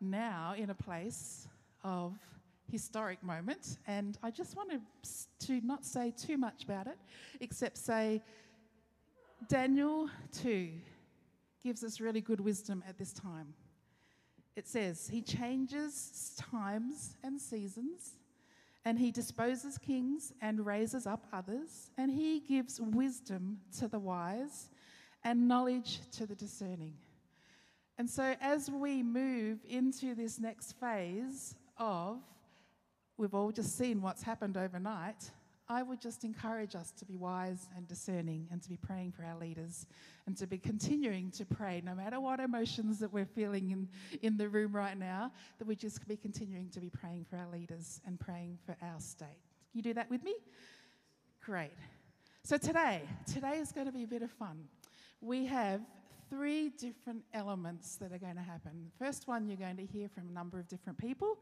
now in a place of historic moment, and I just want to, to not say too much about it, except say Daniel 2 gives us really good wisdom at this time. It says, He changes times and seasons, and He disposes kings and raises up others, and He gives wisdom to the wise and knowledge to the discerning. And so, as we move into this next phase of, we've all just seen what's happened overnight, I would just encourage us to be wise and discerning and to be praying for our leaders and to be continuing to pray, no matter what emotions that we're feeling in, in the room right now, that we just be continuing to be praying for our leaders and praying for our state. Can you do that with me? Great. So today, today is going to be a bit of fun. We have three different elements that are going to happen. First one, you're going to hear from a number of different people.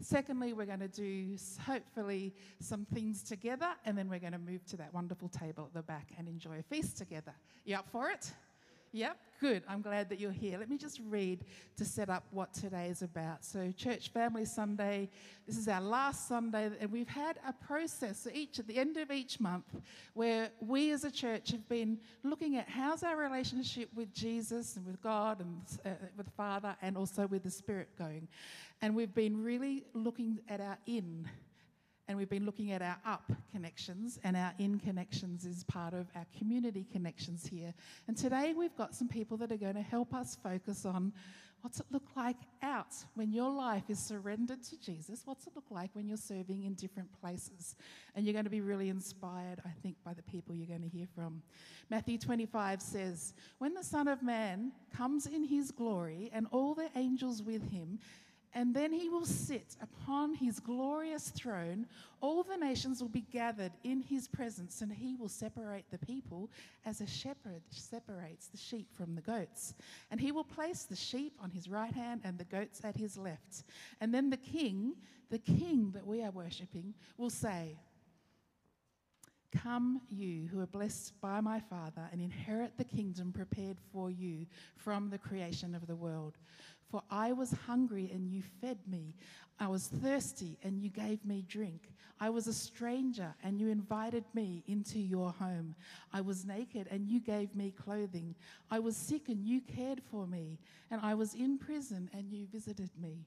Secondly, we're going to do hopefully some things together, and then we're going to move to that wonderful table at the back and enjoy a feast together. You up for it? Yep, good. I'm glad that you're here. Let me just read to set up what today is about. So, Church Family Sunday, this is our last Sunday, and we've had a process so each at the end of each month where we as a church have been looking at how's our relationship with Jesus and with God and uh, with the Father and also with the Spirit going. And we've been really looking at our in and we've been looking at our up connections, and our in connections is part of our community connections here. And today we've got some people that are going to help us focus on what's it look like out when your life is surrendered to Jesus? What's it look like when you're serving in different places? And you're going to be really inspired, I think, by the people you're going to hear from. Matthew 25 says, When the Son of Man comes in his glory and all the angels with him, and then he will sit upon his glorious throne. All the nations will be gathered in his presence, and he will separate the people as a shepherd separates the sheep from the goats. And he will place the sheep on his right hand and the goats at his left. And then the king, the king that we are worshipping, will say, Come, you who are blessed by my Father, and inherit the kingdom prepared for you from the creation of the world. For I was hungry and you fed me. I was thirsty and you gave me drink. I was a stranger and you invited me into your home. I was naked and you gave me clothing. I was sick and you cared for me. And I was in prison and you visited me.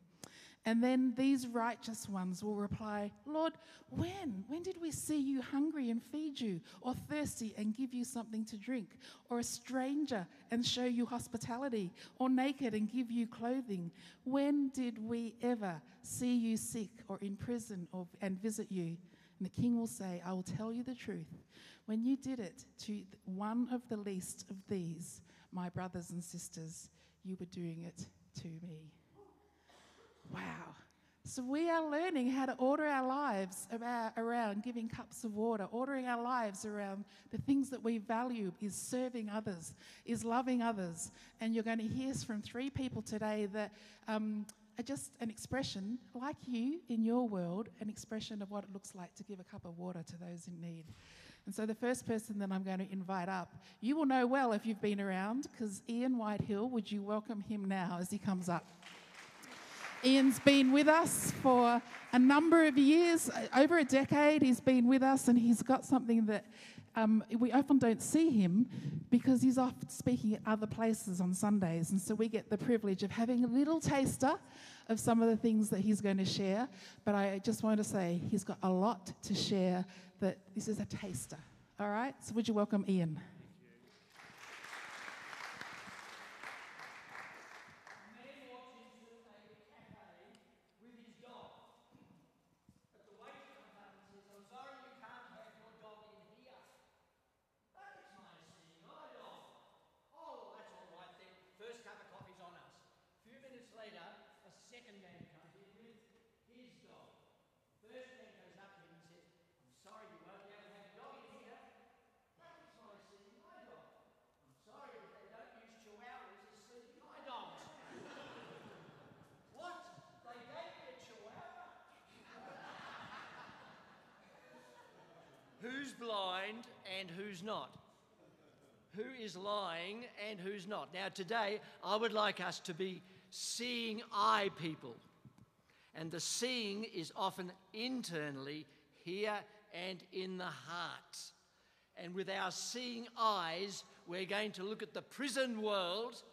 And then these righteous ones will reply, Lord, when? When did we see you hungry and feed you, or thirsty and give you something to drink, or a stranger and show you hospitality, or naked and give you clothing? When did we ever see you sick or in prison or, and visit you? And the king will say, I will tell you the truth. When you did it to one of the least of these, my brothers and sisters, you were doing it to me. Wow. So we are learning how to order our lives about, around giving cups of water, ordering our lives around the things that we value is serving others, is loving others. And you're going to hear from three people today that um, are just an expression, like you in your world, an expression of what it looks like to give a cup of water to those in need. And so the first person that I'm going to invite up, you will know well if you've been around, because Ian Whitehill, would you welcome him now as he comes up? Ian's been with us for a number of years, over a decade. He's been with us, and he's got something that um, we often don't see him because he's off speaking at other places on Sundays. And so we get the privilege of having a little taster of some of the things that he's going to share. But I just want to say he's got a lot to share, that this is a taster. All right? So would you welcome Ian? who's blind and who's not? Who is lying and who's not? Now, today, I would like us to be seeing eye people. And the seeing is often internally, here and in the heart. And with our seeing eyes, we're going to look at the prison world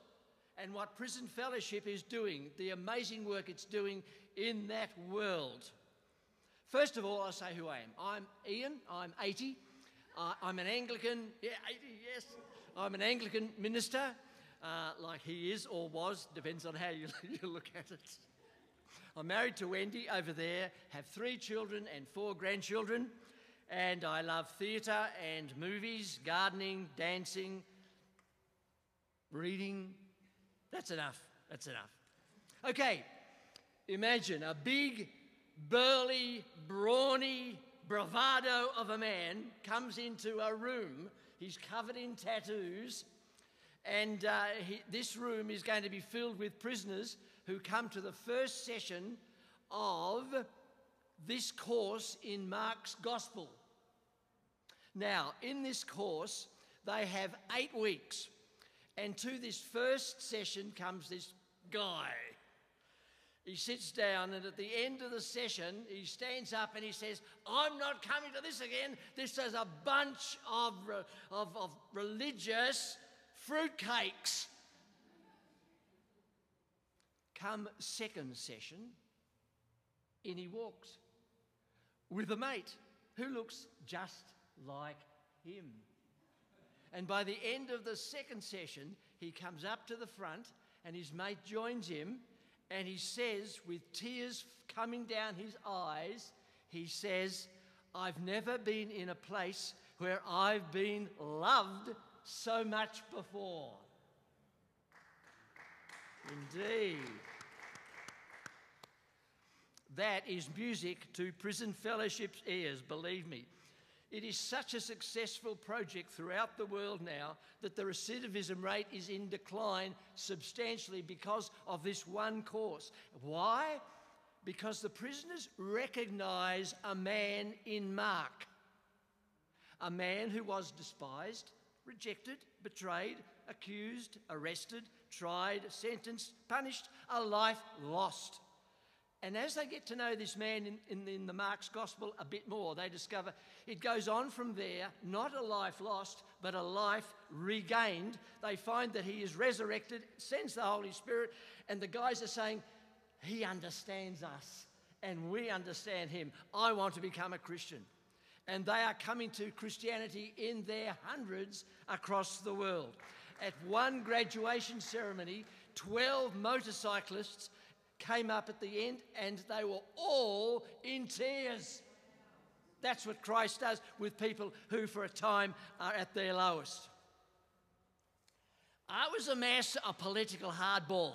and what Prison Fellowship is doing, the amazing work it's doing in that world. First of all, I'll say who I am. I'm Ian, I'm 80. Uh, I'm an Anglican, yeah, 80, yes. I'm an Anglican minister, uh, like he is or was, depends on how you, you look at it. I'm married to Wendy over there, have three children and four grandchildren, and I love theatre and movies, gardening, dancing, reading. That's enough. That's enough. Okay, imagine a big, burly, brawny bravado of a man comes into a room. He's covered in tattoos, and uh, he, this room is going to be filled with prisoners who come to the first session of this course in Mark's Gospel. Now, in this course, they have eight weeks, and to this first session comes this guy. He sits down, and at the end of the session, he stands up and he says, I'm not coming to this again. This is a bunch of, of, of religious fruitcakes. Come second session, in he walks with a mate who looks just like him. And by the end of the second session, he comes up to the front and his mate joins him and he says, with tears coming down his eyes, he says, I've never been in a place where I've been loved so much before. Indeed. That is music to Prison Fellowship's ears, believe me. It is such a successful project throughout the world now that the recidivism rate is in decline substantially because of this one course. Why? Because the prisoners recognize a man in Mark, a man who was despised, rejected, betrayed, accused, arrested, tried, sentenced, punished, a life lost. And as they get to know this man in, in, in, the Mark's Gospel a bit more, they discover it goes on from there, not a life lost, but a life regained. They find that he is resurrected, sends the Holy Spirit, and the guys are saying, He understands us, and we understand him. I want to become a Christian. And they are coming to Christianity in their hundreds across the world. At one graduation ceremony, 12 motorcyclists came up at the end and they were all in tears. That's what Christ does with people who, for a time, are at their lowest. I was a master of political hardball,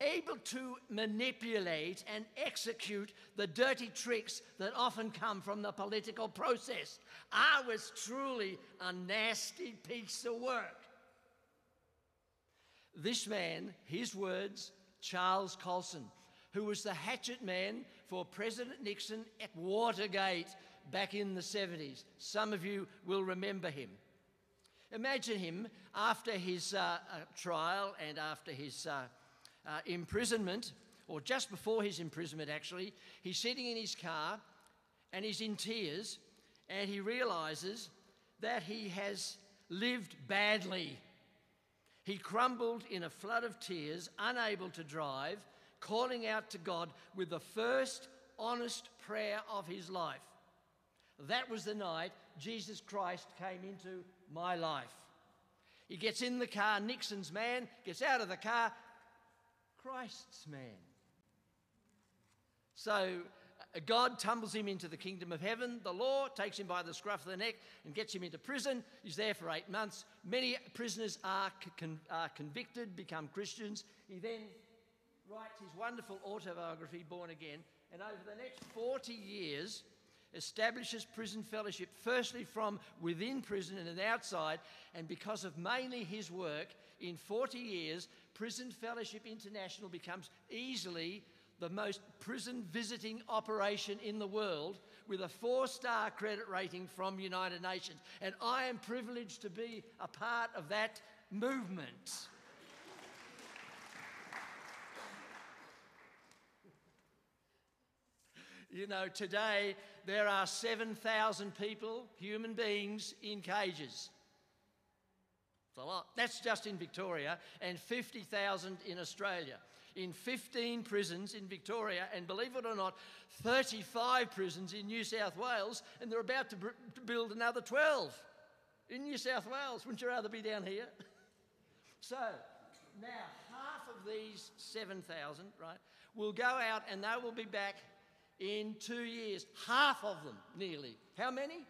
able to manipulate and execute the dirty tricks that often come from the political process. I was truly a nasty piece of work. This man, his words, Charles Colson, who was the hatchet man for President Nixon at Watergate back in the 70s. Some of you will remember him. Imagine him after his uh, uh, trial and after his uh, uh imprisonment, or just before his imprisonment, actually. He's sitting in his car and he's in tears and he realizes that he has lived badly he crumbled in a flood of tears, unable to drive, calling out to God with the first honest prayer of his life. That was the night Jesus Christ came into my life. He gets in the car, Nixon's man, gets out of the car, Christ's man. So God tumbles him into the kingdom of heaven. The law takes him by the scruff of the neck and gets him into prison. He's there for eight months. Many prisoners are, con- are convicted, become Christians. He then writes his wonderful autobiography, Born Again, and over the next 40 years, establishes prison fellowship, firstly from within prison and then outside, and because of mainly his work, in 40 years, Prison Fellowship International becomes easily the most prison visiting operation in the world with a four star credit rating from United Nations. And I am privileged to be a part of that movement. you know, today there are 7,000 people, human beings, in cages. It's a lot. That's just in Victoria and 50,000 in Australia. In 15 prisons in Victoria, and believe it or not, 35 prisons in New South Wales, and they're about to, to build another 12 in New South Wales. Wouldn't you rather be down here? so, now half of these 7,000, right, will go out and they will be back in two years. Half of them, nearly. How many?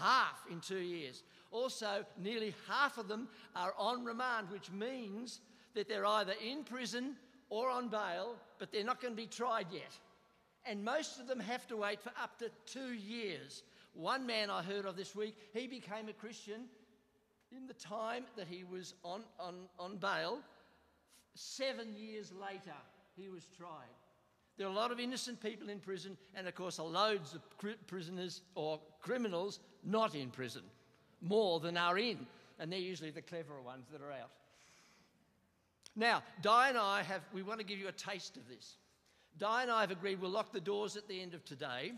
Half in two years. Also, nearly half of them are on remand, which means that they're either in prison or on bail, but they're not going to be tried yet. And most of them have to wait for up to two years. One man I heard of this week, he became a Christian in the time that he was on, on, on bail. Seven years later, he was tried. There are a lot of innocent people in prison, and of course, loads of prisoners or criminals not in prison, more than are in, and they're usually the cleverer ones that are out. Now, Di and I have, we want to give you a taste of this. Di and I have agreed we'll lock the doors at the end of today.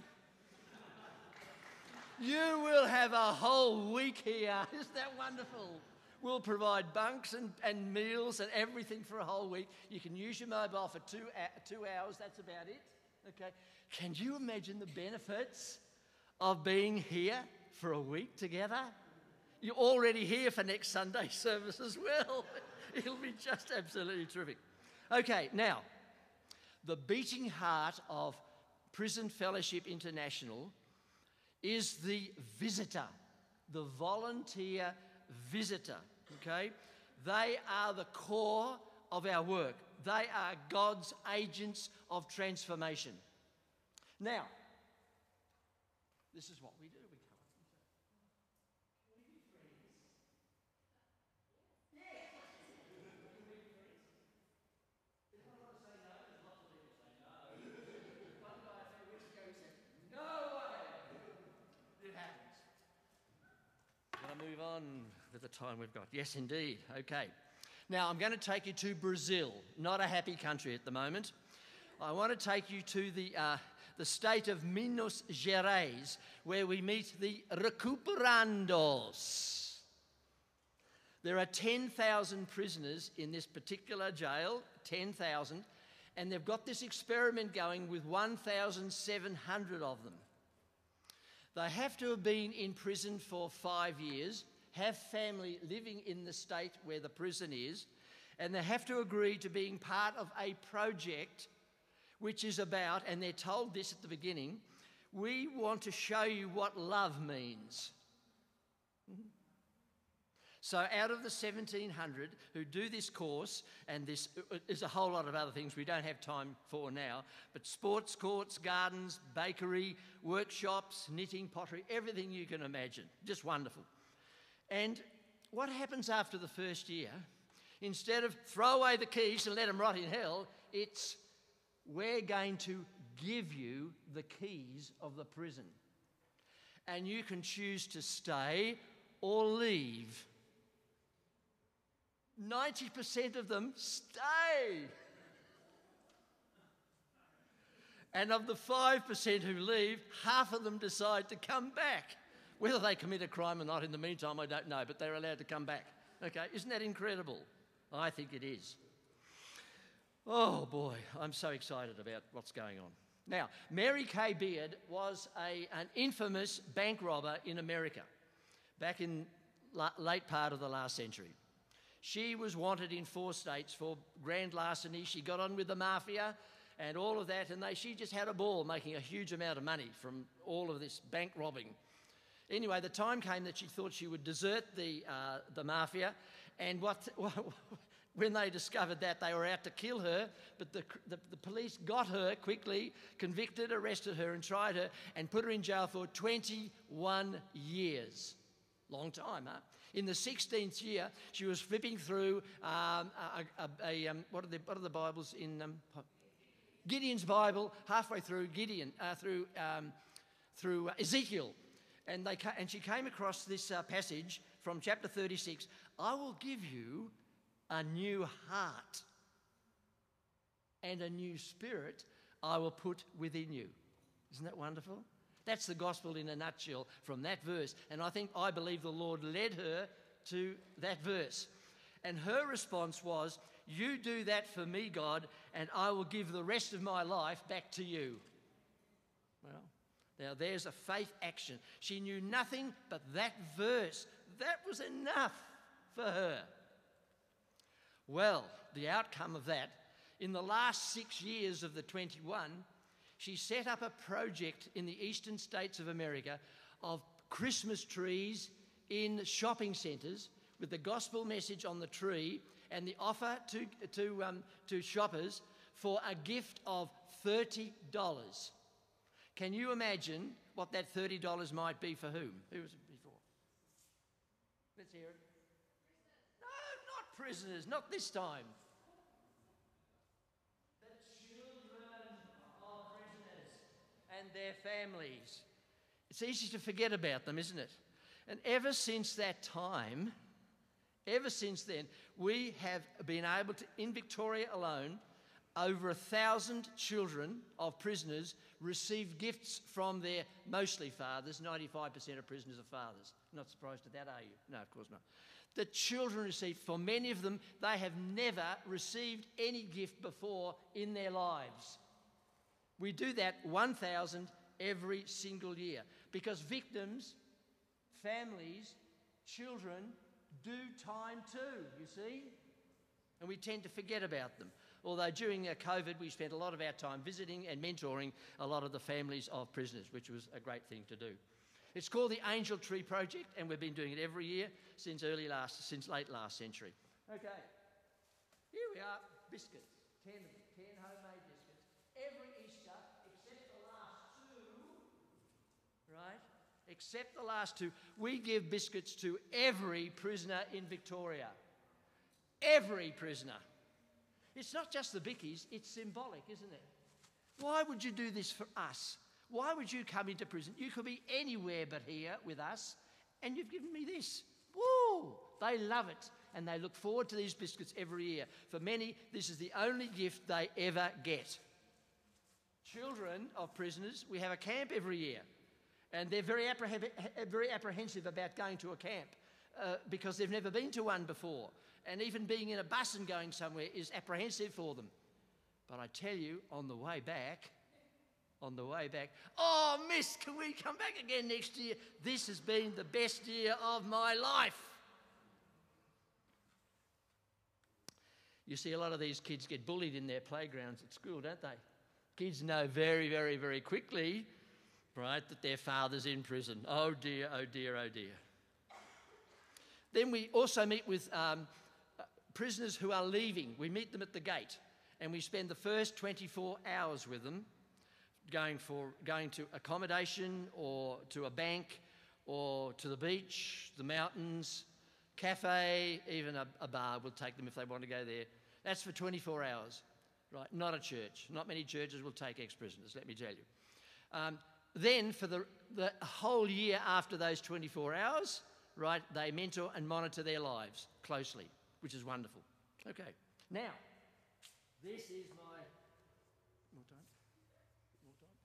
you will have a whole week here. Isn't that wonderful? We'll provide bunks and, and meals and everything for a whole week. You can use your mobile for two, uh, two hours, that's about it. Okay. Can you imagine the benefits of being here for a week together? You're already here for next Sunday service as well. It'll be just absolutely terrific. Okay, now, the beating heart of Prison Fellowship International is the visitor, the volunteer visitor. Okay? They are the core of our work. They are God's agents of transformation. Now, this is what we do. We come Gonna move on with the time we've got. Yes, indeed. Okay. Now, I'm going to take you to Brazil, not a happy country at the moment. I want to take you to the, uh, the state of Minas Gerais, where we meet the recuperandos. There are 10,000 prisoners in this particular jail, 10,000, and they've got this experiment going with 1,700 of them. They have to have been in prison for five years, have family living in the state where the prison is, and they have to agree to being part of a project which is about, and they're told this at the beginning, we want to show you what love means. So, out of the 1700 who do this course, and this uh, is a whole lot of other things we don't have time for now, but sports courts, gardens, bakery, workshops, knitting, pottery, everything you can imagine. Just wonderful. And what happens after the first year? Instead of throw away the keys and let them rot in hell, it's we're going to give you the keys of the prison. And you can choose to stay or leave. 90% of them stay. And of the 5% who leave, half of them decide to come back. Whether they commit a crime or not in the meantime, I don't know, but they're allowed to come back. Okay, isn't that incredible? I think it is. Oh boy, I'm so excited about what's going on. Now, Mary Kay Beard was a, an infamous bank robber in America back in la- late part of the last century. She was wanted in four states for grand larceny. She got on with the mafia and all of that, and they, she just had a ball making a huge amount of money from all of this bank robbing. Anyway, the time came that she thought she would desert the, uh, the mafia, and what, when they discovered that, they were out to kill her, but the, the, the, police got her quickly, convicted, arrested her, and tried her, and put her in jail for 21 years. Long time, huh? In the 16th year, she was flipping through um, a, a, a um, what, are the, what are the Bibles in um, Gideon's Bible, halfway through Gideon, uh, through, um, through Ezekiel. And, they, and she came across this uh, passage from chapter 36 I will give you a new heart and a new spirit I will put within you. Isn't that wonderful? That's the gospel in a nutshell from that verse. And I think, I believe the Lord led her to that verse. And her response was, You do that for me, God, and I will give the rest of my life back to you. Now there's a faith action. She knew nothing but that verse. That was enough for her. Well, the outcome of that, in the last six years of the 21, she set up a project in the eastern states of America of Christmas trees in shopping centres with the gospel message on the tree and the offer to, to, um, to shoppers for a gift of $30. Can you imagine what that $30 might be for whom? Who was it before? Let's hear it. No, not prisoners, not this time. The children of prisoners and their families. It's easy to forget about them, isn't it? And ever since that time, ever since then, we have been able to, in Victoria alone, over a thousand children of prisoners receive gifts from their mostly fathers. 95% of prisoners are fathers. Not surprised at that, are you? No, of course not. The children receive, for many of them, they have never received any gift before in their lives. We do that 1,000 every single year because victims, families, children do time too, you see? And we tend to forget about them. Although during uh, COVID, we spent a lot of our time visiting and mentoring a lot of the families of prisoners, which was a great thing to do. It's called the Angel Tree Project, and we've been doing it every year since early last, since late last century. Okay, here we are, biscuits, ten two. Right? except the last two, we give biscuits to every prisoner in Victoria. Every prisoner. It's not just the bickies, it's symbolic, isn't it? Why would you do this for us? Why would you come into prison? You could be anywhere but here with us, and you've given me this. Woo! They love it, and they look forward to these biscuits every year. For many, this is the only gift they ever get. Children of prisoners, we have a camp every year. And they're very, appreh- very apprehensive about going to a camp uh, because they've never been to one before. And even being in a bus and going somewhere is apprehensive for them. But I tell you, on the way back, on the way back, oh, miss, can we come back again next year? This has been the best year of my life. You see, a lot of these kids get bullied in their playgrounds at school, don't they? Kids know very, very, very quickly right, that their father's in prison. Oh dear, oh dear, oh dear. Then we also meet with um, prisoners who are leaving. We meet them at the gate and we spend the first 24 hours with them going, for, going to accommodation or to a bank or to the beach, the mountains, cafe, even a, a bar. We'll take them if they want to go there. That's for 24 hours, right? Not a church. Not many churches will take ex prisoners, let me tell you. Um, then, for the, the whole year after those 24 hours, right, they mentor and monitor their lives closely, which is wonderful. Okay, now, this is my. More time? More time?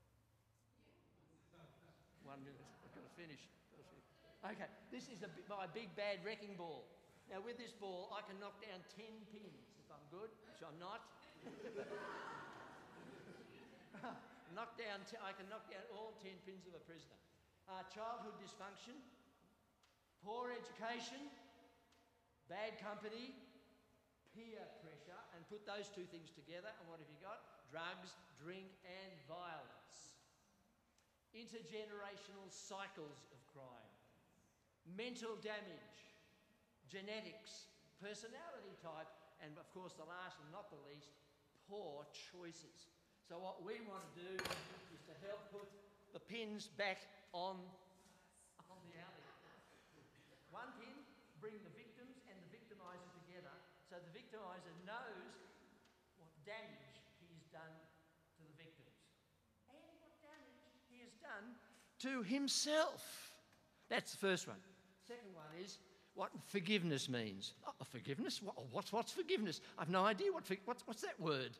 One minute, I've got to finish. Okay, this is a, my big bad wrecking ball. Now, with this ball, I can knock down 10 pins if I'm good, which I'm not. knock down, t- I can knock down all 10 pins of a prisoner. Uh, childhood dysfunction, poor education, bad company, peer pressure, and put those two things together, and what have you got? Drugs, drink, and violence. Intergenerational cycles of crime, mental damage, genetics, personality type, and of course, the last and not the least, poor choices. So what we want to do is to help put the pins back on, on the alley. One pin, bring the victims and the victimizer together victimizer knows what damage he's done to the victims and what damage he has done to himself. That's the first one. Second one is what forgiveness means. Oh, forgiveness? What, what's, what's forgiveness? I've no idea what, what's, what's that word.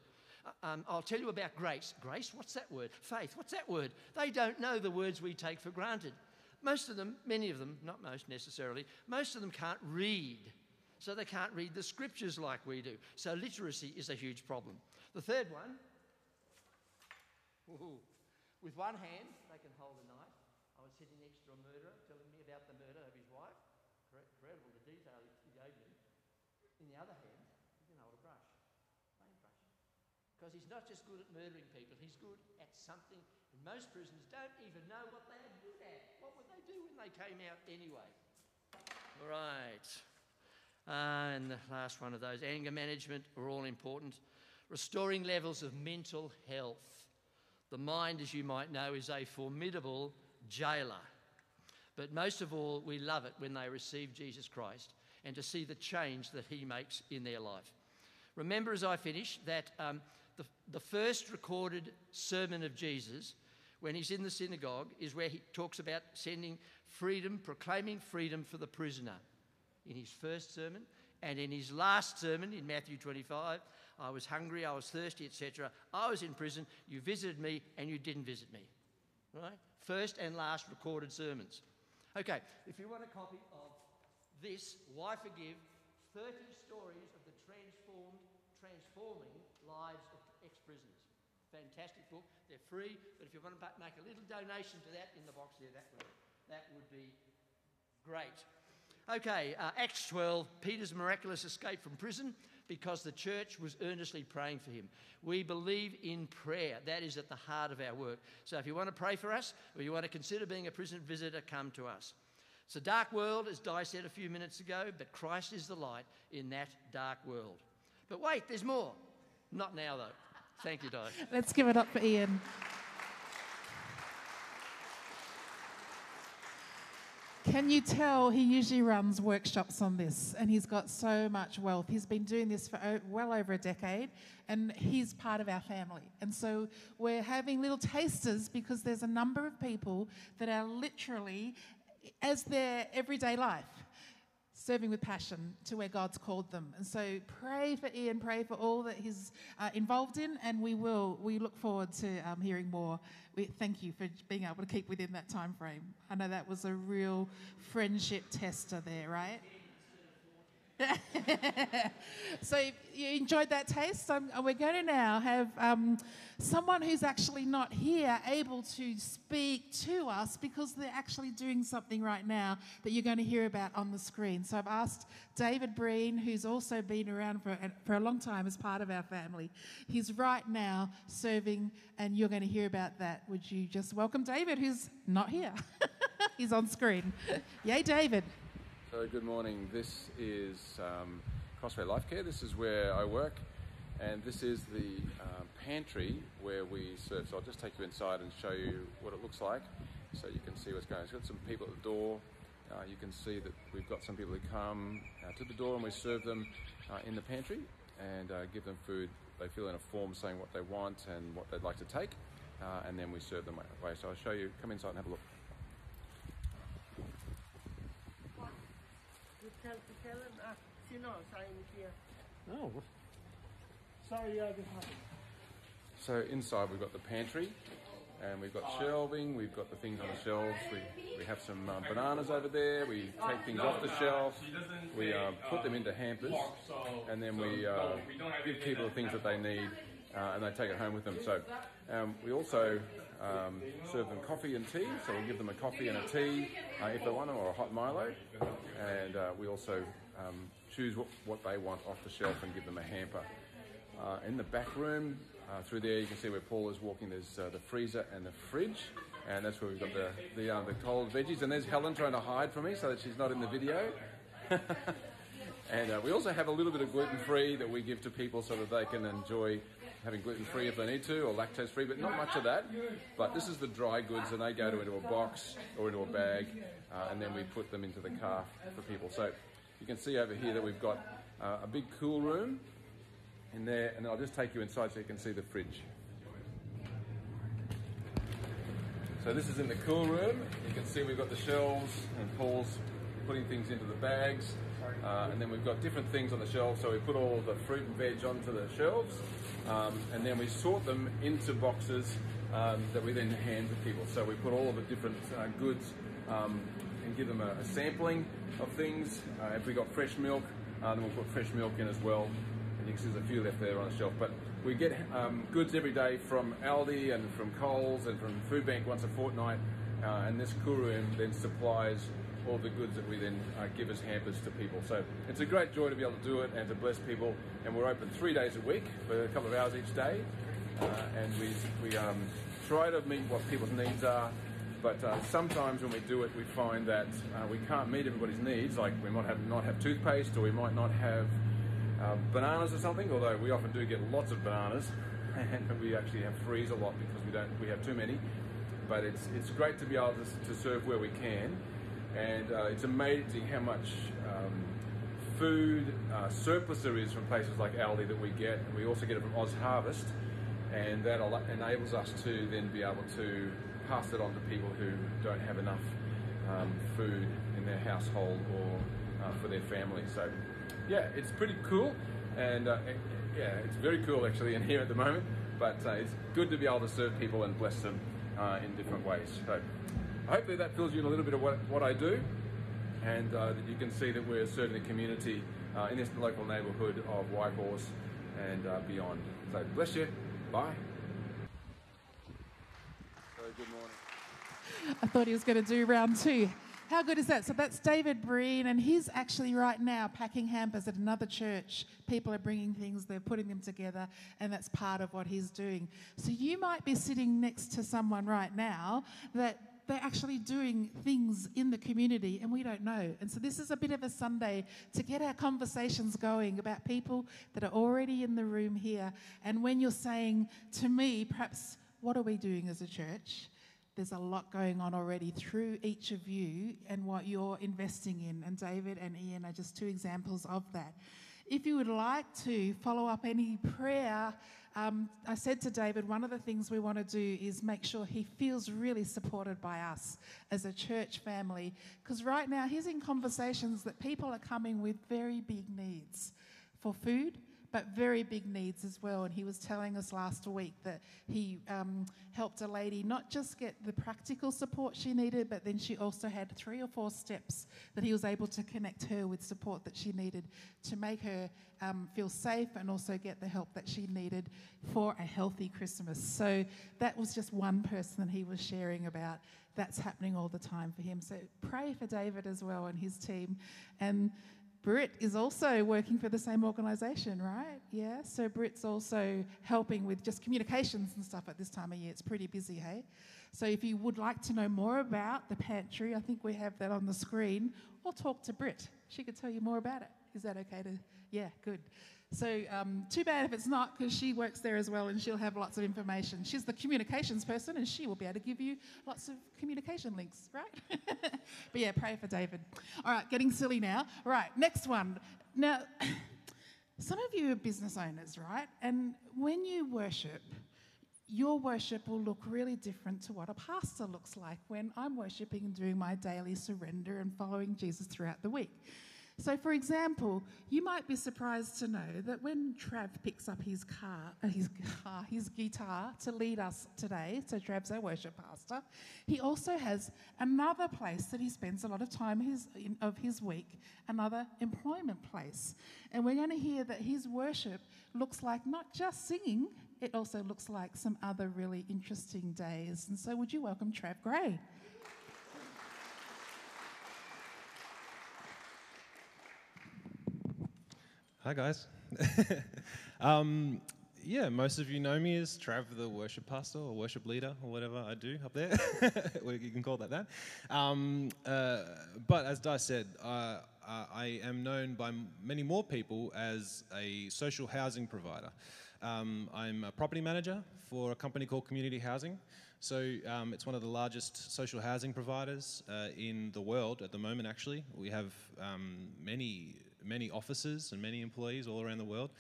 Uh, um, I'll tell you about grace. Grace, what's that word? Faith, what's that word? They don't know the words we take for granted. Most of them, many of them, not most necessarily, most of them can't read. So they can't read the scriptures like we do. So literacy is a huge problem. The third one, ooh, with one hand, they can hold a knife. I was sitting next to a murderer telling me about the murder of his wife. Incredible the detail he gave me. In the other hand, he can hold a brush, paintbrush. Because he's not just good at murdering people, he's good at something. And most prisoners don't even know what they are good at. What would they do when they came out anyway? All right. Uh, and the last one of those anger management are all important. Restoring levels of mental health. The mind, as you might know, is a formidable jailer. But most of all, we love it when they receive Jesus Christ and to see the change that he makes in their life. Remember, as I finish, that um, the, the first recorded sermon of Jesus, when he's in the synagogue, is where he talks about sending freedom, proclaiming freedom for the prisoner in his first sermon. And in his last sermon in Matthew 25, I was hungry, I was thirsty, etc. I was in prison, you visited me, and you didn't visit me. Right? First and last recorded sermons. Okay, if you want a copy of this, Why Forgive 30 Stories of the Transformed, Transforming Lives of Ex Prisoners. Fantastic book. They're free, but if you want to make a little donation to that in the box there, that would, that would be great. Okay, uh, Acts 12, Peter's miraculous escape from prison because the church was earnestly praying for him. We believe in prayer. That is at the heart of our work. So if you want to pray for us or you want to consider being a prison visitor, come to us. It's a dark world, as Di said a few minutes ago, but Christ is the light in that dark world. But wait, there's more. Not now, though. Thank you, Di. Let's give it up for Ian. Can you tell he usually runs workshops on this and he's got so much wealth? He's been doing this for well over a decade and he's part of our family. And so we're having little tasters because there's a number of people that are literally as their everyday life serving with passion to where God's called them. And so pray for Ian, pray for all that he's uh, involved in, and we will. We look forward to um, hearing more. We thank you for being able to keep within that time frame. I know that was a real friendship tester there, right? so you enjoyed that taste. Um, we're going to now have um, someone who's actually not here able to speak to us because they're actually doing something right now that you're going to hear about on the screen. So I've asked David Breen, who's also been around for, for a long time as part of our family. He's right now serving, and you're going to hear about that. Would you just welcome David, who's not here? He's on screen. Yay, David. So good morning. This is um, Crossway Life Care. This is where I work, and this is the uh, pantry where we serve. So I'll just take you inside and show you what it looks like, so you can see what's going. on. It's got some people at the door. Uh, you can see that we've got some people who come uh, to the door and we serve them uh, in the pantry and uh, give them food. They fill in a form saying what they want and what they'd like to take, uh, and then we serve them away. So I'll show you. Come inside and have a look. Tell, tell him, uh, you know, sorry, here. Oh. Sorry, uh, this happened. So inside we've got the pantry, and we've got shelving. We've got the things on the shelves. We, we have some um, bananas over there. We take things off the shelf. We uh, put them into hampers, and then we uh, give people the things that they need, uh, and they take it home with them. So um, we also um, serve them coffee and tea, so we'll give them a coffee and a tea uh, if they want them, or a hot Milo. And uh, we also um, choose what, what, they want off the shelf and give them a hamper. Uh, in the back room, uh, through there, you can see where Paul is walking. There's uh, the freezer and the fridge, and that's where we've got the the, uh, the cold veggies. And there's Helen trying to hide from me so that she's not in the video. and we also have a little bit of gluten free that we give to people so that they can enjoy having gluten free if they need to, or lactose free, but not much of that. But this is the dry goods, and they go to into a box or into a bag, uh, and then we put them into the car for people. So you can see over here that we've got uh, a big cool room in there, and I'll just take you inside so you can see the fridge. So this is in the cool room. You can see we've got the shelves, and Paul's putting things into the bags. Uh, and then we've got different things on the shelves, so we put all the fruit and veg onto the shelves. um, and then we sort them into boxes um, that we then hand to people. So we put all of the different uh, goods um, and give them a, a sampling of things. Uh, if we got fresh milk, uh, then we'll put fresh milk in as well. And you can see there's a few left there on the shelf. But we get um, goods every day from Aldi and from Coles and from Foodbank once a fortnight. Uh, and this Kuruim then supplies all the goods that we then uh, give as hampers to people. So it's a great joy to be able to do it and to bless people. And we're open three days a week for a couple of hours each day. Uh, and we, we um, try to meet what people's needs are. But uh, sometimes when we do it, we find that uh, we can't meet everybody's needs. Like we might have not have toothpaste, or we might not have uh, bananas or something. Although we often do get lots of bananas, and we actually have freeze a lot because we don't we have too many. But it's it's great to be able to, to serve where we can, and uh, it's amazing how much. Um, food uh, surplus there is from places like Aldi that we get, and we also get it from OzHarvest, and that enables us to then be able to pass it on to people who don't have enough um, food in their household or uh, for their family. So, yeah, it's pretty cool, and uh, yeah, it's very cool actually in here at the moment. But uh, it's good to be able to serve people and bless them uh, in different ways. So, hopefully that fills you in a little bit of what, what I do, and uh, that you can see that we're serving the community uh, in this local neighbourhood of Whitehorse and uh, beyond. So, bless you. Bye. So, good morning. I thought he was going to do round two. How good is that? So that's David Breen, and he's actually right now packing hampers at another church. People are bringing things, they're putting them together, and that's part of what he's doing. So you might be sitting next to someone right now that they're actually doing things in the community and we don't know. And so this is a bit of a Sunday to get our conversations going about people that are already in the room here. And when you're saying to me, perhaps, what are we doing as a church? There's a lot going on already through each of you and what you're investing in. And David and Ian are just two examples of that. If you would like to follow up any prayer, um, I said to David, one of the things we want to do is make sure he feels really supported by us as a church family. Because right now he's in conversations that people are coming with very big needs for food, but very big needs as well. And he was telling us last week that he um, helped a lady not just get the practical support she needed, but then she also had three or four steps that he was able to connect her with support that she needed to make her um, feel safe and also get the help that she needed for a healthy Christmas. So that was just one person that he was sharing about. That's happening all the time for him. So pray for David as well and his team. And Brit is also working for the same organisation, right? Yeah. So Brit's also helping with just communications and stuff at this time of year. It's pretty busy, hey? So if you would like to know more about the pantry, I think we have that on the screen, or talk to Brit. She could tell you more about it. Is that okay to? Yeah, good. So um, too bad if it's not, because she works there as well, and she'll have lots of information. She's the communications person, and she will be able to give you lots of communication links, right? but yeah, pray for David. All right, getting silly now. All right, next one. Now, some of you are business owners, right? And when you worship, your worship will look really different to what a pastor looks like when I'm worshiping and doing my daily surrender and following Jesus throughout the week. So, for example, you might be surprised to know that when Trav picks up his car, uh, his car, his guitar to lead us today, so Trav's our worship pastor, he also has another place that he spends a lot of time his, in, of his week, another employment place. And we're going to hear that his worship looks like not just singing, it also looks like some other really interesting days. And so, would you welcome Trav Gray? Hi, guys. um, yeah, most of you know me as Trav, the worship pastor or worship leader or whatever I do up there. You can call that that. Um, uh, but as Di said, uh, uh, I am known by many more people as a social housing provider. Um, I'm a property manager for a company called Community Housing. So um, it's one of the largest social housing providers uh, in the world at the moment. Actually, we have um, many many offices and many employees all around the world.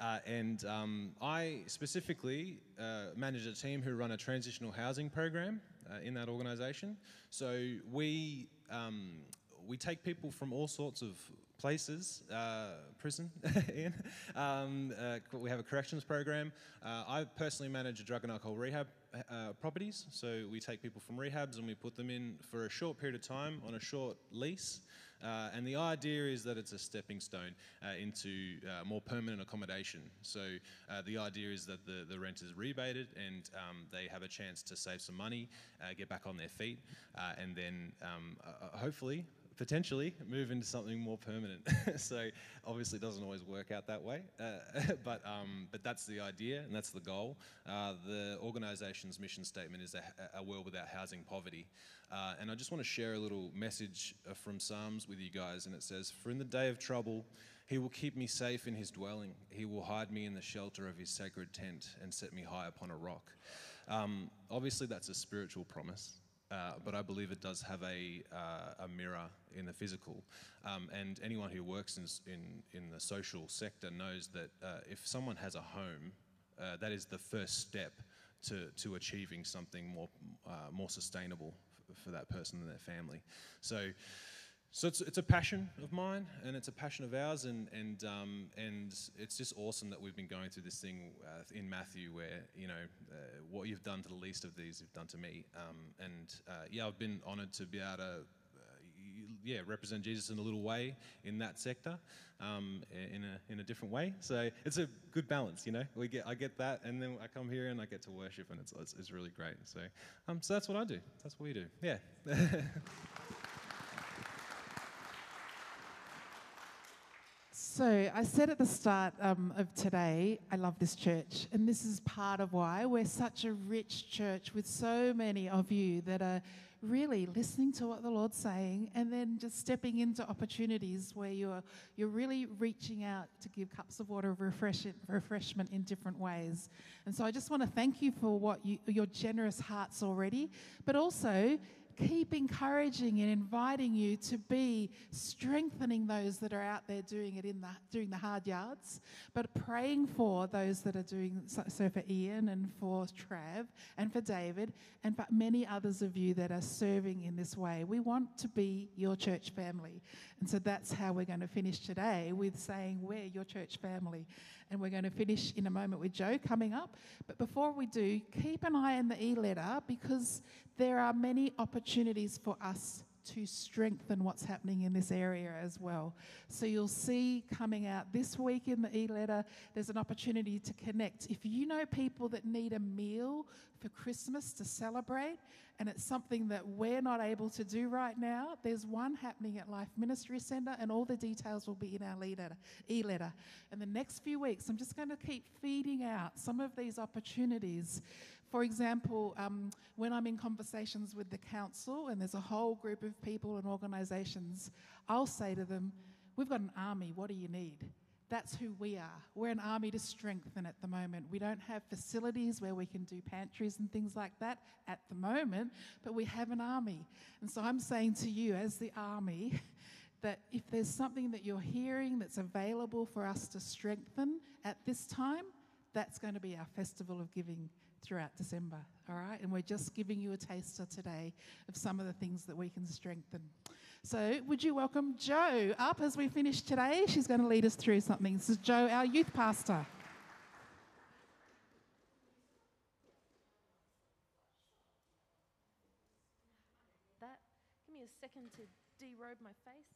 Uh, and um, I specifically uh, manage a team who run a transitional housing program uh, in that organisation. So we um, we take people from all sorts of places, uh, prison. Um, uh, we have a corrections program. Uh, I personally manage a drug and alcohol rehab uh, properties. So we take people from rehabs and we put them in for a short period of time on a short lease. Uh, and the idea is that it's a stepping stone uh, into uh, more permanent accommodation. So uh, the idea is that the, the rent is rebated and um, they have a chance to save some money, uh, get back on their feet, uh, and then um, hopefully potentially move into something more permanent. so obviously it doesn't always work out that way, uh, but, um, but that's the idea and that's the goal. Uh, the organisation's mission statement is a, a, world without housing poverty. Uh, and I just want to share a little message uh, from Psalms with you guys and it says, For in the day of trouble, he will keep me safe in his dwelling. He will hide me in the shelter of his sacred tent and set me high upon a rock. Um, obviously, that's a spiritual promise. Uh, but I believe it does have a, uh, a mirror in the physical. Um, and anyone who works in, in, in, the social sector knows that uh, if someone has a home, uh, that is the first step to, to achieving something more, uh, more sustainable for that person and their family. So so it's, it's a passion of mine and it's a passion of ours and, and, um, and it's just awesome that we've been going through this thing uh, in Matthew where, you know, uh, what you've done to the least of these you've done to me. Um, and uh, yeah, I've been honoured to be able to uh, yeah, represent Jesus in a little way in that sector, um, in a in a different way. So it's a good balance, you know. We get I get that, and then I come here and I get to worship, and it's it's, it's really great. So um, so that's what I do. That's what we do. Yeah. So, I said at the start um, of today, I love this church. And this is part of why we're such a rich church with so many of you that are really listening to what the Lord's saying and then just stepping into opportunities where you're, you're really reaching out to give cups of water of refreshment in different ways. And so, I just want to thank you for what you, your generous hearts already, but also keep encouraging and inviting you to be strengthening those that are out there doing it in the doing the hard yards, but praying for those that are doing so, for Ian and for Trav and for David and for many others of you that are serving in this way. We want to be your church family. And so that's how we're going to finish today with saying we're your church family. And we're going to finish in a moment with Joe coming up. But before we do, keep an eye on the e letter because there are many opportunities for us to strengthen what's happening in this area as well. So you'll see coming out this week in the e letter, there's an opportunity to connect. If you know people that need a meal for Christmas to celebrate, and it's something that we're not able to do right now, there's one happening at Life Ministry Centre, and all the details will be in our e letter. In the next few weeks, I'm just going to keep feeding out some of these opportunities for example, um, when I'm in conversations with the council and there's a whole group of people and organisations, I'll say to them, We've got an army, what do you need? That's who we are. We're an army to strengthen at the moment. We don't have facilities where we can do pantries and things like that at the moment, but we have an army. And so I'm saying to you, as the army, that if there's something that you're hearing that's available for us to strengthen at this time, that's going to be our festival of giving throughout December, all right? And we're just giving you a taster today of some of the things that we can strengthen. So, would you welcome Joe up as we finish today? She's going to lead us through something. This is Joe, our youth pastor. That, give me a second to derobe my face.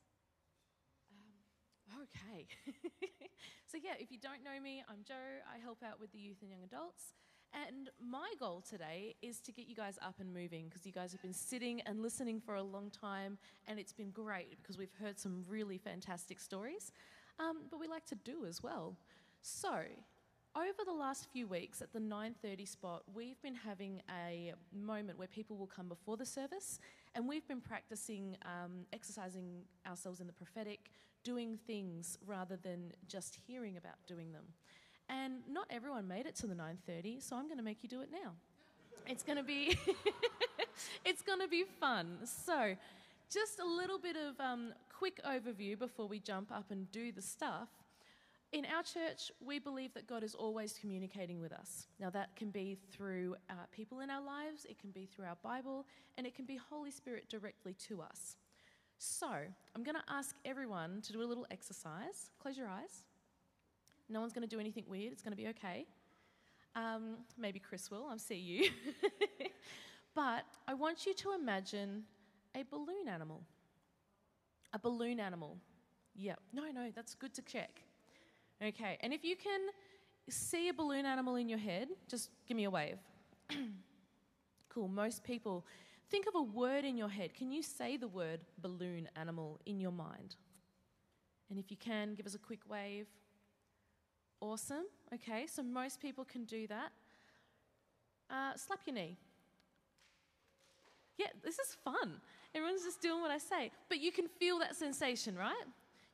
Um, okay. so, yeah, if you don't know me, I'm Joe. I help out with the youth and young adults. And my goal today is to get you guys up and moving because you guys have been sitting and listening for a long time, and it's been great because we've heard some really fantastic stories. Um, but we like to do as well. So, over the last few weeks at the 9:30 spot, we've been having a moment where people will come before the service, and we've been practicing um, exercising ourselves in the prophetic, doing things rather than just hearing about doing them. And not everyone made it to the 9:30, so I'm going to make you do it now. It's going to be it's going to be fun. So, just a little bit of um, quick overview before we jump up and do the stuff. In our church, we believe that God is always communicating with us. Now, that can be through uh, people in our lives, it can be through our Bible, and it can be Holy Spirit directly to us. So, I'm going to ask everyone to do a little exercise. Close your eyes. No one's going to do anything weird, it's going to be okay. Um, maybe Chris will, I'll see you. but I want you to imagine a balloon animal. A balloon animal. Yep. No, no, that's good to check. Okay, and if you can see a balloon animal in your head, just give me a wave. cool, most people. Think of a word in your head. Can you say the word balloon animal in your mind? And if you can, give us a quick wave. Awesome. Okay, so most people can do that. Uh, slap your knee. Yeah, this is fun. Everyone's just doing what I say. But you can feel that sensation, right?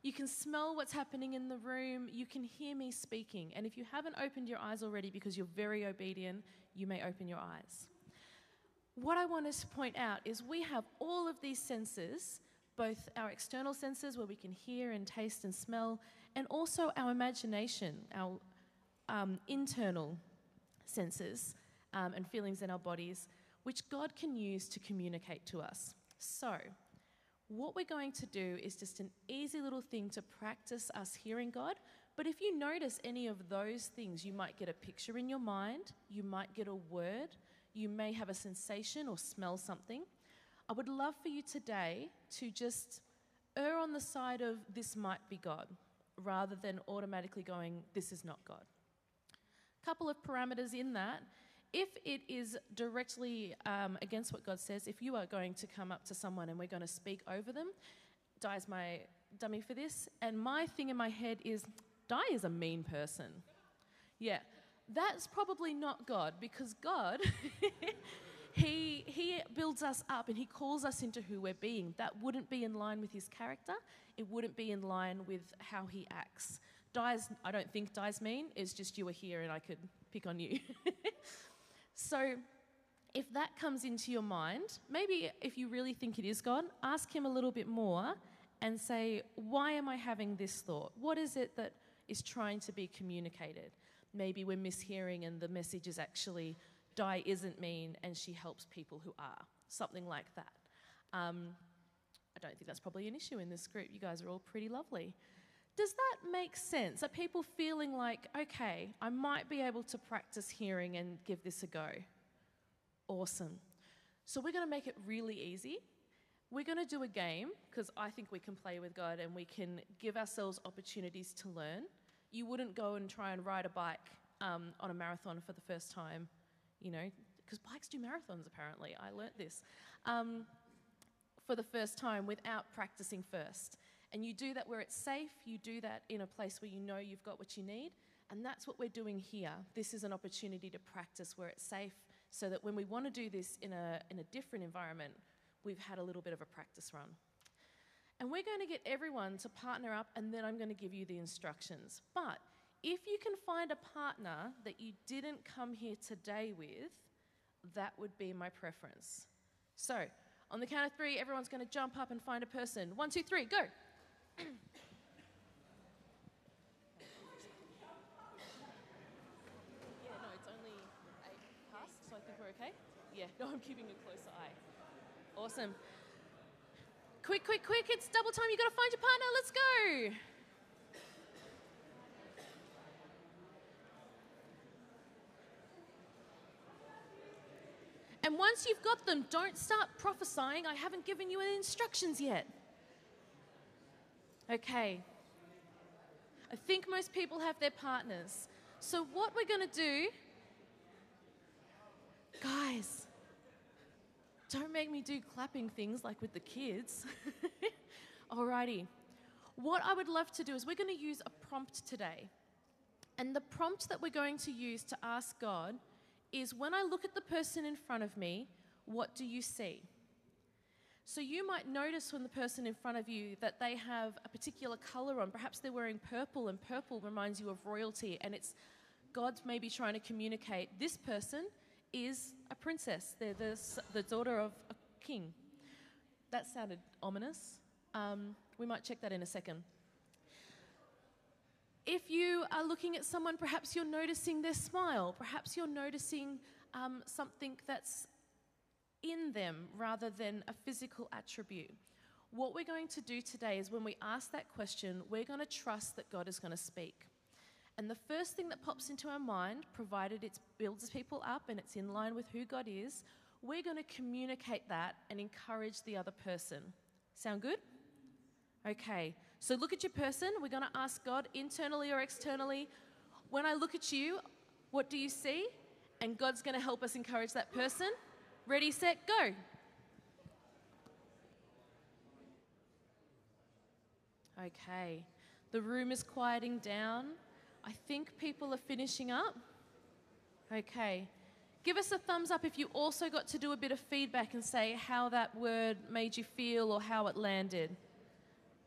You can smell what's happening in the room. You can hear me speaking. And if you haven't opened your eyes already because you're very obedient, you may open your eyes. What I want to point out is we have all of these senses, both our external senses where we can hear and taste and smell, and also our imagination, our um, internal senses um, and feelings in our bodies, which God can use to communicate to us. So, what we're going to do is just an easy little thing to practice us hearing God. But if you notice any of those things, you might get a picture in your mind, you might get a word, you may have a sensation or smell something. I would love for you today to just err on the side of this might be God rather than automatically going, this is not God. A couple of parameters in that if it is directly um, against what God says, if you are going to come up to someone and we're going to speak over them, Di is my dummy for this, and my thing in my head is, Di is a mean person. Yeah, that's probably not God because God, builds us up and He calls us into who we're being. That wouldn't be in line with His character, it wouldn't be in line with how He acts. Di's, I don't think Di's mean, it's just you are here and I could pick on you. So, if that comes into your mind, maybe if you really think it is God, ask Him a little bit more and say, Why am I having this thought? What is it that is trying to be communicated? Maybe we're mishearing and the message is actually, Di isn't mean and she helps people who are. Something like that. Um, I don't think that's probably an issue in this group. You guys are all pretty lovely. Does that make sense? Are people feeling like, okay, I might be able to practice hearing and give this a go? Awesome. So we're going to make it really easy. We're going to do a game because I think we can play with God and we can give ourselves opportunities to learn. You wouldn't go and try and ride a bike um, on a marathon for the first time, you know, because bikes do marathons apparently. I learnt this um, for the first time without practicing first. And you do that where it's safe, you do that in a place where you know you've got what you need. And that's what we're doing here. This is an opportunity to practice where it's safe so that when we want to do this in a, in a different environment, we've had a little bit of a practice run. And we're going to get everyone to partner up, and then I'm going to give you the instructions. But if you can find a partner that you didn't come here today with, that would be my preference. So, on the count of three, everyone's going to jump up and find a person. One, two, three, go yeah, no, it's only eight past, so I think we're okay. Yeah, no, I'm keeping a closer eye. Awesome. Quick, quick, quick, it's double time. You've gotta find your partner. Let's go. And once you've got them, don't start prophesying. I haven't given you any instructions yet. Okay. I think most people have their partners. So, what we're going to do, guys, don't make me do clapping things like with the kids. Alrighty. What I would love to do is we're going to use a prompt today. And the prompt that we're going to use to ask God is when I look at the person in front of me, what do you see? So you might notice when the person in front of you that they have a particular color on. Perhaps they're wearing purple, and purple reminds you of royalty, and it's God maybe trying to communicate this person is a princess. They're the, the daughter of a king. That sounded ominous. Um, we might check that in a second. If you are looking at someone, perhaps you're noticing their smile. Perhaps you're noticing um, something that's in them rather than a physical attribute. What we're going to do today is when we ask that question, we're going to trust that God is going to speak. And the first thing that pops into our mind, provided it builds people up and it's in line with who God is, we're going to communicate that and encourage the other person. Sound good? Okay, so look at your person. We're going to ask God internally or externally. When I look at you, what do you see? And God's going to help us encourage that person. Ready, set, go. Okay, the room is quieting down. I think people are finishing up. Okay, give us a thumbs up if you also got to do a bit of feedback and say how that word made you feel or how it landed.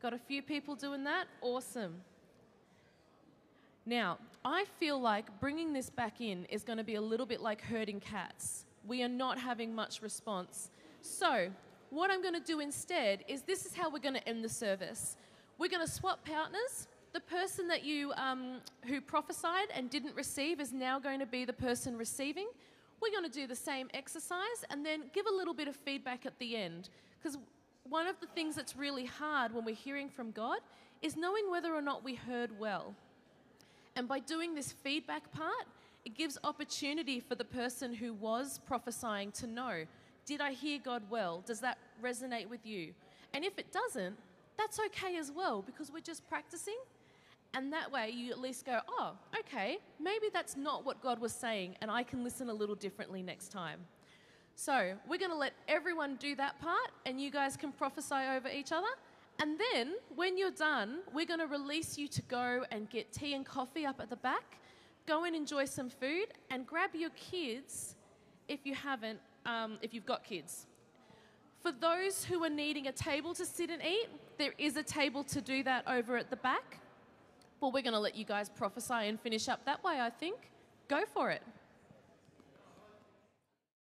Got a few people doing that? Awesome. Now, I feel like bringing this back in is going to be a little bit like herding cats. We are not having much response. So, what I'm going to do instead is this is how we're going to end the service. We're going to swap partners. The person that you um, who prophesied and didn't receive is now going to be the person receiving. We're going to do the same exercise and then give a little bit of feedback at the end. Because one of the things that's really hard when we're hearing from God is knowing whether or not we heard well. And by doing this feedback part, it gives opportunity for the person who was prophesying to know did I hear God well? Does that resonate with you? And if it doesn't, that's okay as well because we're just practicing. And that way you at least go, oh, okay, maybe that's not what God was saying, and I can listen a little differently next time. So we're going to let everyone do that part, and you guys can prophesy over each other. And then, when you're done, we're going to release you to go and get tea and coffee up at the back. Go and enjoy some food, and grab your kids if you haven't, um, if you've got kids. For those who are needing a table to sit and eat, there is a table to do that over at the back. But we're going to let you guys prophesy and finish up that way, I think. Go for it.